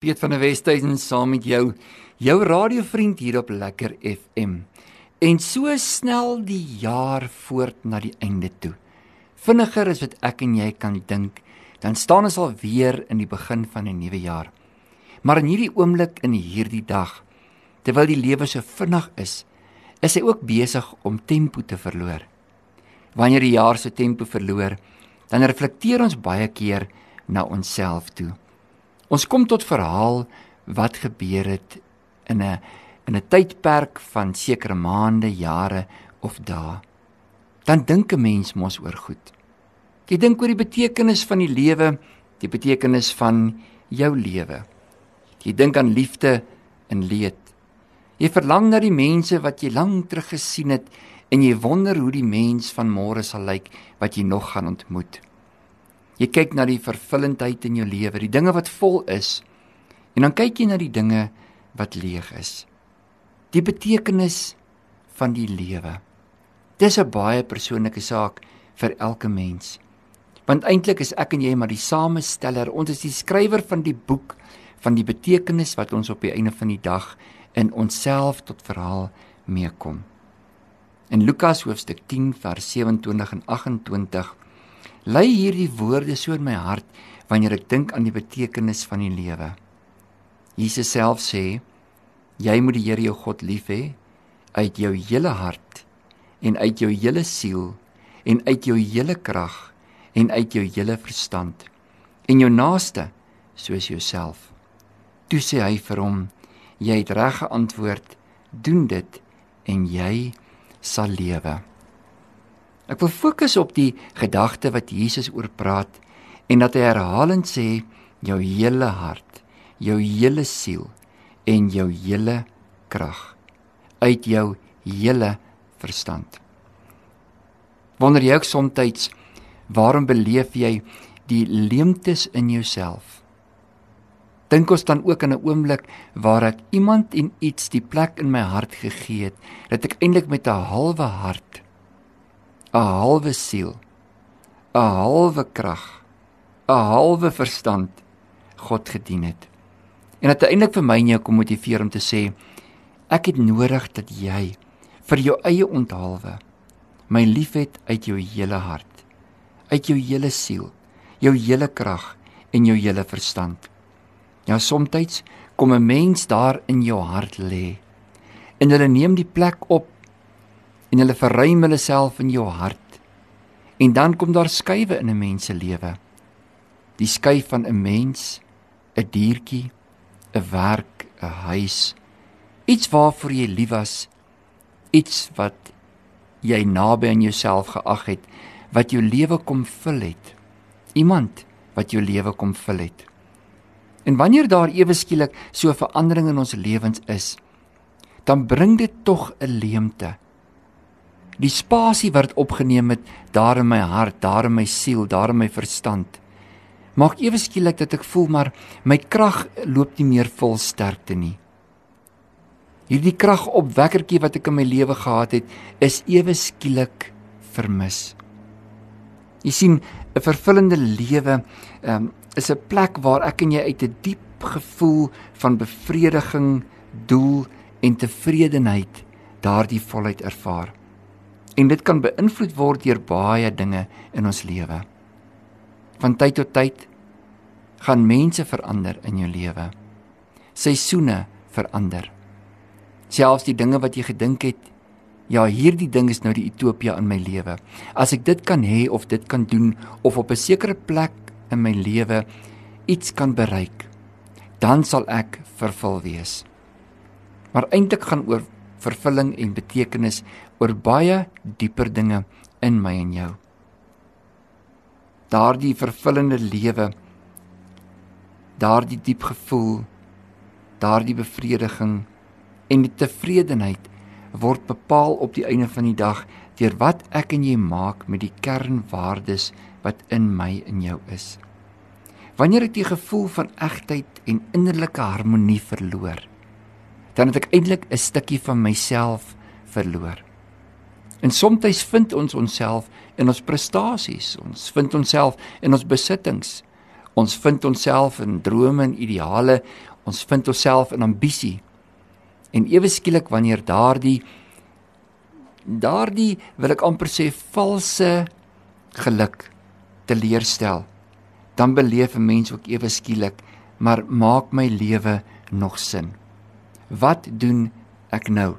Piet van der Westhuizen saam met jou, jou radiovriend hier op Lekker FM. En so snel die jaar voort na die einde toe. Vinniger as wat ek en jy kan dink, dan staan ons al weer in die begin van 'n nuwe jaar. Maar in hierdie oomblik in hierdie dag, terwyl die lewe so vinnig is, is hy ook besig om tempo te verloor. Wanneer die jaar se tempo verloor, dan reflekteer ons baie keer na onsself toe. Ons kom tot verhaal wat gebeur het in 'n in 'n tydperk van sekere maande, jare of dae. Dan dink 'n mens mos oor goed. Jy dink oor die betekenis van die lewe, die betekenis van jou lewe. Jy dink aan liefde en leed. Jy verlang na die mense wat jy lank terug gesien het en jy wonder hoe die mens van môre sal lyk wat jy nog gaan ontmoet. Jy kyk na die vervullendheid in jou lewe, die dinge wat vol is. En dan kyk jy na die dinge wat leeg is. Die betekenis van die lewe. Dis 'n baie persoonlike saak vir elke mens. Want eintlik is ek en jy maar die samesteller. Ons is die skrywer van die boek van die betekenis wat ons op die einde van die dag in onsself tot verhaal meekom. In Lukas hoofstuk 10 vers 27 en 28 lê hierdie woorde so in my hart wanneer ek dink aan die betekenis van die lewe. Jesus self sê: Jy moet die Here jou God lief hê uit jou hele hart en uit jou hele siel en uit jou hele krag en uit jou hele verstand en jou naaste soos jouself. Toe sê hy vir hom: Jy het reg geantwoord. Doen dit en jy sal lewe. Ek wil fokus op die gedagte wat Jesus oor praat en dat hy herhalend sê jou hele hart, jou hele siel en jou hele krag uit jou hele verstand. Wonder jy ook soms waarom beleef jy die leemtes in jouself? Dink ons dan ook aan 'n oomblik waar ek iemand en iets die plek in my hart gegee het dat ek eintlik met 'n halwe hart 'n halwe siel, 'n halwe krag, 'n halwe verstand God gedien het. En uiteindelik vir my en jou kom motiveer om te sê ek het nodig dat jy vir jou eie onthaalwe my liefhet uit jou hele hart, uit jou hele siel, jou hele krag en jou hele verstand. Ja, soms kom 'n mens daar in jou hart lê en hulle neem die plek op en hulle verruim hulle self in jou hart. En dan kom daar skuwe in 'n mens se lewe. Die skuif van 'n mens, 'n diertjie, 'n werk, 'n huis, iets waarvoor jy lief was, iets wat jy naby aan jouself geag het, wat jou lewe kom vul het. Iemand wat jou lewe kom vul het. En wanneer daar ewe skielik so 'n verandering in ons lewens is, dan bring dit tog 'n leemte die spasie wat opgeneem het daar in my hart, daar in my siel, daar in my verstand. Maak ewe skielik dat ek voel maar my krag loop nie meer vol sterkte nie. Hierdie kragopwekkertjie wat ek in my lewe gehad het, is ewe skielik vermis. Jy sien, 'n vervullende lewe um, is 'n plek waar ek en jy uit 'n die diep gevoel van bevrediging, doel en tevredenheid daardie volheid ervaar en dit kan beïnvloed word deur baie dinge in ons lewe. Van tyd tot tyd gaan mense verander in jou lewe. Seisoene verander. Selfs die dinge wat jy gedink het, ja, hierdie ding is nou die utopia in my lewe. As ek dit kan hê of dit kan doen of op 'n sekere plek in my lewe iets kan bereik, dan sal ek vervul wees. Maar eintlik gaan oor vervulling en betekenis oor baie dieper dinge in my en jou. Daardie vervullende lewe, daardie diep gevoel, daardie bevrediging en die tevredenheid word bepaal op die einde van die dag deur wat ek en jy maak met die kernwaardes wat in my en jou is. Wanneer ek die gevoel van egtheid en innerlike harmonie verloor, dan het ek eintlik 'n stukkie van myself verloor. En soms vind ons onsself in ons prestasies, ons vind onsself in ons besittings. Ons vind onsself in drome en ideale, Ons vind onsself in ambisie. En ewe skielik wanneer daardie daardie wil ek amper sê valse geluk teleurstel, dan beleef 'n mens ook ewe skielik, maar maak my lewe nog sin? Wat doen ek nou?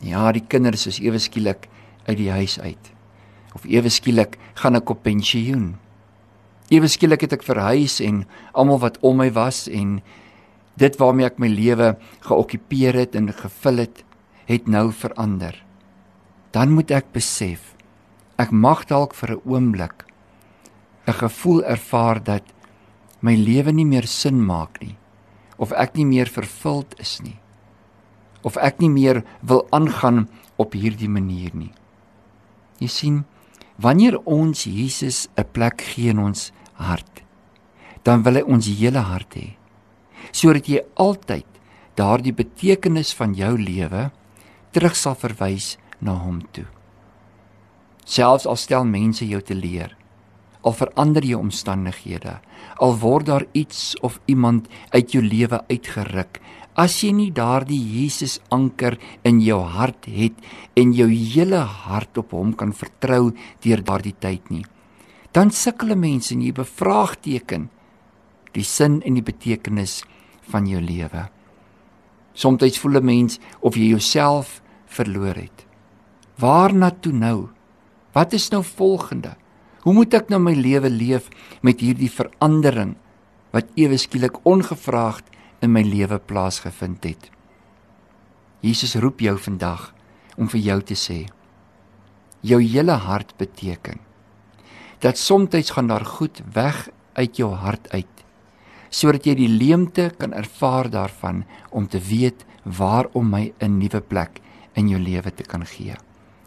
Ja, die kinders is ewe skielik uit die huis uit. Of ewe skielik gaan ek op pensioen. Ewe skielik het ek verhuis en almal wat om my was en dit waarmee ek my lewe geokkupeer het en gevul het, het nou verander. Dan moet ek besef ek mag dalk vir 'n oomblik 'n gevoel ervaar dat my lewe nie meer sin maak nie of ek nie meer vervuld is nie of ek nie meer wil aangaan op hierdie manier nie. Jy sien, wanneer ons Jesus 'n plek gee in ons hart, dan wil hy ons hele hart hê sodat jy altyd daardie betekenis van jou lewe terug sal verwys na hom toe. Selfs al stel mense jou te leer, al verander jou omstandighede, al word daar iets of iemand uit jou lewe uitgeruk, as jy nie daardie Jesus anker in jou hart het en jou hele hart op hom kan vertrou deur daardie tyd nie, dan sukkel mense en jy bevraagteken die sin en die betekenis van jou lewe. Somstyds voel 'n mens of jy jouself verloor het. Waarna toe nou? Wat is nou volgende? Hoe moet ek nou my lewe leef met hierdie verandering wat ewe skielik ongevraagd in my lewe plaasgevind het? Jesus roep jou vandag om vir jou te sê jou hele hart beteken dat soms gaan daar goed weg uit jou hart uit sodat jy die leemte kan ervaar daarvan om te weet waarom my 'n nuwe plek in jou lewe te kan gee.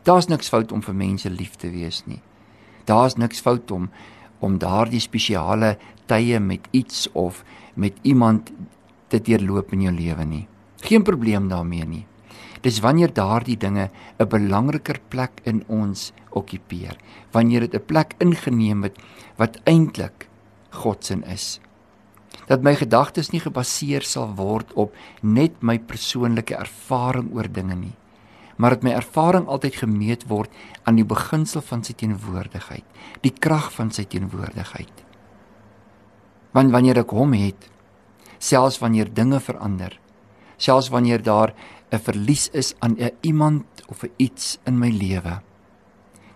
Daar's niks fout om vir mense lief te wees nie. Daar's niks fout om om daardie spesiale tye met iets of met iemand te deurloop in jou lewe nie. Geen probleem daarmee nie. Dis wanneer daardie dinge 'n belangriker plek in ons okkupeer, wanneer dit 'n plek ingeneem het wat eintlik God se is dat my gedagtes nie gebaseer sal word op net my persoonlike ervaring oor dinge nie maar dat my ervaring altyd gemeet word aan die beginsel van sy teenwoordigheid die krag van sy teenwoordigheid want wanneer ek hom het selfs wanneer dinge verander selfs wanneer daar 'n verlies is aan 'n iemand of 'n iets in my lewe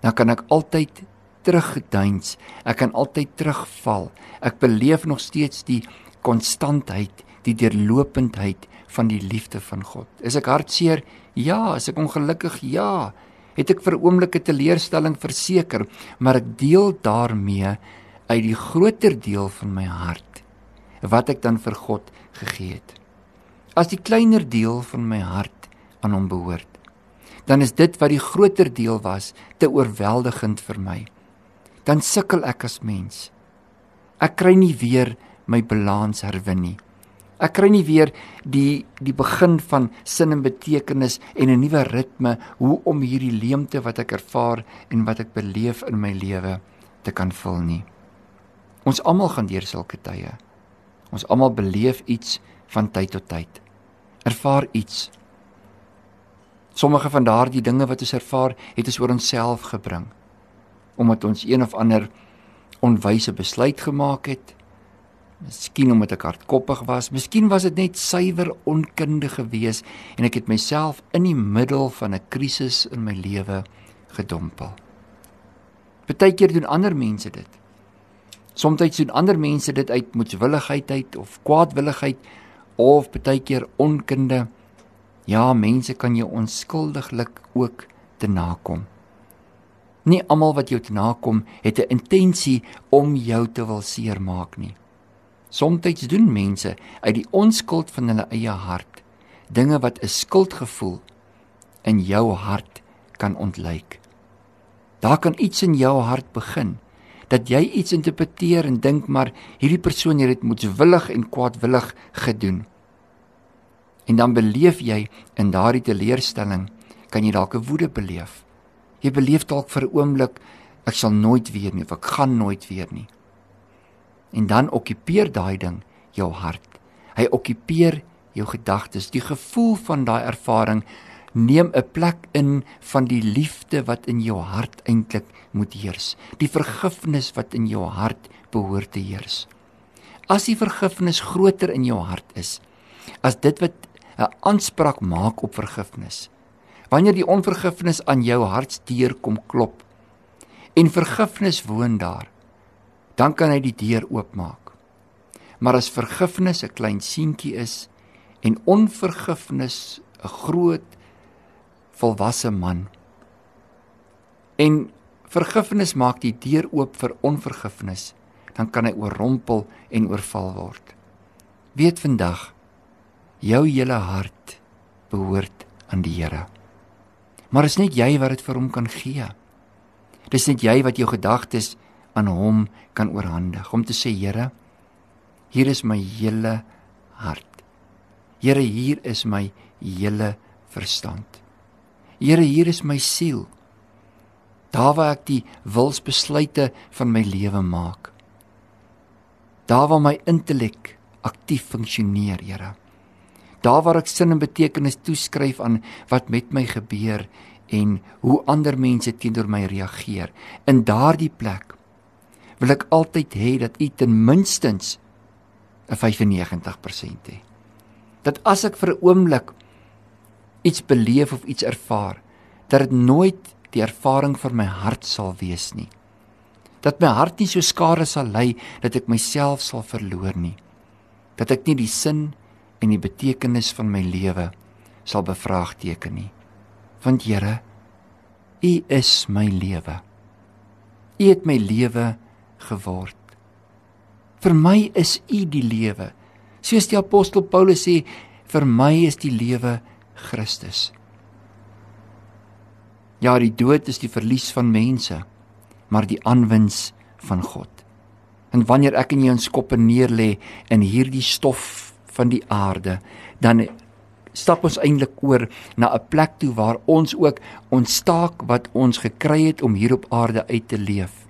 dan kan ek altyd teruggeduins. Ek kan altyd terugval. Ek beleef nog steeds die konstantheid, die deurlopendheid van die liefde van God. Is ek hartseer? Ja, is ek ongelukkig? Ja. Het ek vir oomblikke teleurstelling verseker, maar ek deel daarmee uit die groter deel van my hart wat ek dan vir God gegee het. As die kleiner deel van my hart aan hom behoort, dan is dit wat die groter deel was te oorweldigend vir my dan sukkel ek as mens. Ek kry nie weer my balans herwin nie. Ek kry nie weer die die begin van sin en betekenis en 'n nuwe ritme hoe om hierdie leemte wat ek ervaar en wat ek beleef in my lewe te kan vul nie. Ons almal gaan deur sulke tye. Ons almal beleef iets van tyd tot tyd. Ervaar iets. Sommige van daardie dinge wat ons ervaar, het ons oor onsself gebring omdat ons een of ander onwyse besluit gemaak het. Miskien omdat ek hardkoppig was, miskien was dit net suiwer onkunde gewees en ek het myself in die middel van 'n krisis in my lewe gedompel. Partykeer doen ander mense dit. Somstyds doen ander mense dit uit moedswilligheid uit of kwaadwilligheid of partykeer onkunde. Ja, mense kan jou onskuldiglik ook te nakom. Nie almal wat jou te nakom het 'n intensie om jou te wil seermaak nie. Somstyds doen mense uit die onskuld van hulle eie hart dinge wat 'n skuldgevoel in jou hart kan ontlyk. Daar kan iets in jou hart begin dat jy iets interpreteer en dink maar hierdie persoon het dit moetswillig en kwaadwillig gedoen. En dan beleef jy in daardie teleurstelling kan jy dalk 'n woede beleef. Jy beleef dalk vir 'n oomblik ek sal nooit weer nie of ek gaan nooit weer nie. En dan okkupeer daai ding jou hart. Hy okkupeer jou gedagtes, die gevoel van daai ervaring neem 'n plek in van die liefde wat in jou hart eintlik moet heers, die vergifnis wat in jou hart behoort te heers. As die vergifnis groter in jou hart is as dit wat 'n aanspraak maak op vergifnis. Wanneer die onvergifnis aan jou hartsdeur kom klop en vergifnis woon daar, dan kan hy die deur oopmaak. Maar as vergifnis 'n klein seentjie is en onvergifnis 'n groot volwasse man en vergifnis maak die deur oop vir onvergifnis, dan kan hy oorrompel en oorval word. Weet vandag jou hele hart behoort aan die Here. Maar is net jy wat dit vir hom kan gee. Dis net jy wat jou gedagtes aan hom kan oorhandig om te sê Here, hier is my hele hart. Here, hier is my hele verstand. Here, hier is my siel. Daar waar ek die wilsbesluite van my lewe maak. Daar waar my intellek aktief funksioneer, Here. Daar waar ek sin en betekenis toeskryf aan wat met my gebeur en hoe ander mense teenoor my reageer. In daardie plek wil ek altyd hê dat u ten minstens 'n 95% hê. Dat as ek vir 'n oomblik iets beleef of iets ervaar, dat dit nooit die ervaring vir my hart sal wees nie. Dat my hart nie so skare sal lei dat ek myself sal verloor nie. Dat ek nie die sin en die betekenis van my lewe sal bevraagteken nie. Want Here, U is my lewe. U het my lewe geword. Vir my is U die lewe. Soos die apostel Paulus sê, vir my is die lewe Christus. Ja, die dood is die verlies van mense, maar die aanwins van God. En wanneer ek in jou skoppe neerlê in hierdie stof van die aarde, dan stap ons eintlik oor na 'n plek toe waar ons ook ons taak wat ons gekry het om hier op aarde uit te leef,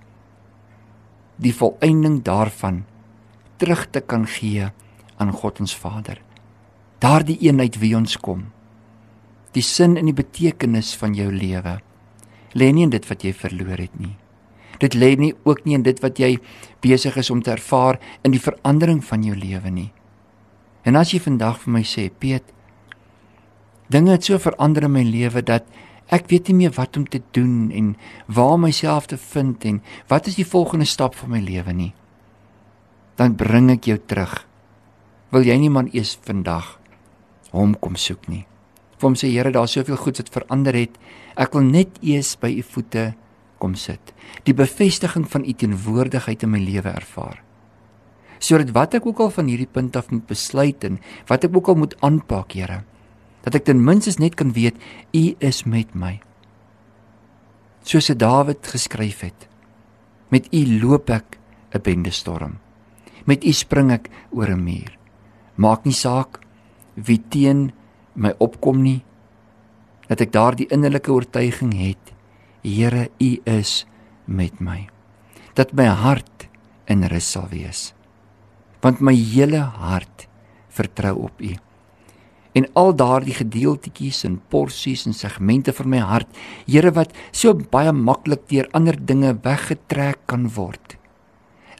die volëinding daarvan terug te kan gee aan God ons Vader. Daardie eenheid wie ons kom. Die sin en die betekenis van jou lewe lê nie in dit wat jy verloor het nie. Dit lê nie ook nie in dit wat jy besig is om te ervaar in die verandering van jou lewe nie. En as jy vandag vir my sê, Piet, dinge het so verander in my lewe dat ek weet nie meer wat om te doen en waar myself te vind en wat is die volgende stap vir my lewe nie. Dan bring ek jou terug. Wil jy nie man eers vandag hom kom soek nie? Vir hom sê Here, daar's soveel goed wat verander het. Ek wil net eers by u voete kom sit. Die bevestiging van u teenwoordigheid in my lewe ervaar sodat wat ek ook al van hierdie punt af moet besluit en wat ek ook al moet aanpak, Here, dat ek ten minste net kan weet U is met my. Soos se Dawid geskryf het, met U loop ek 'n bende storm. Met U spring ek oor 'n muur. Maak nie saak wie teen my opkom nie, dat ek daardie innerlike oortuiging het, Here, U is met my. Dat my hart in rus sal wees want my hele hart vertrou op U. En al daardie gedeeltetjies en porsies en segmente van my hart, Here wat so baie maklik deur ander dinge weggetrek kan word.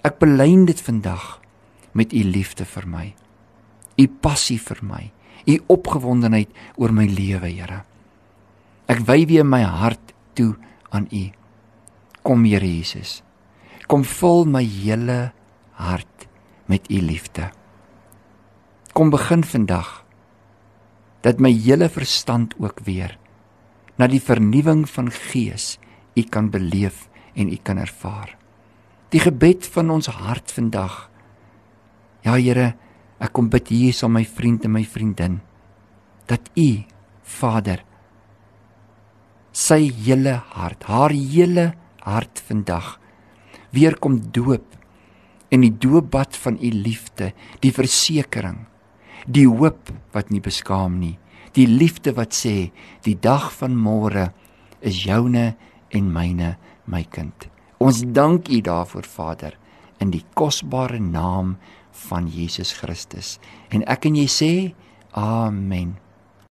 Ek belyn dit vandag met U liefde vir my. U passie vir my, U opgewondenheid oor my lewe, Here. Ek wy weer my hart toe aan U. Kom Here Jesus. Kom vul my hele hart met u liefde. Kom begin vandag dat my hele verstand ook weer na die vernuwing van gees u kan beleef en u kan ervaar. Die gebed van ons hart vandag. Ja Here, ek kom bid hier saam my vriend en my vriendin dat u Vader sy hele hart, haar hele hart vandag weer kom doop en die doopbad van u liefde, die versekering, die hoop wat nie beskaam nie, die liefde wat sê die dag van môre is joune en myne, my kind. Ons dank u daarvoor Vader in die kosbare naam van Jesus Christus. En ek en jy sê amen.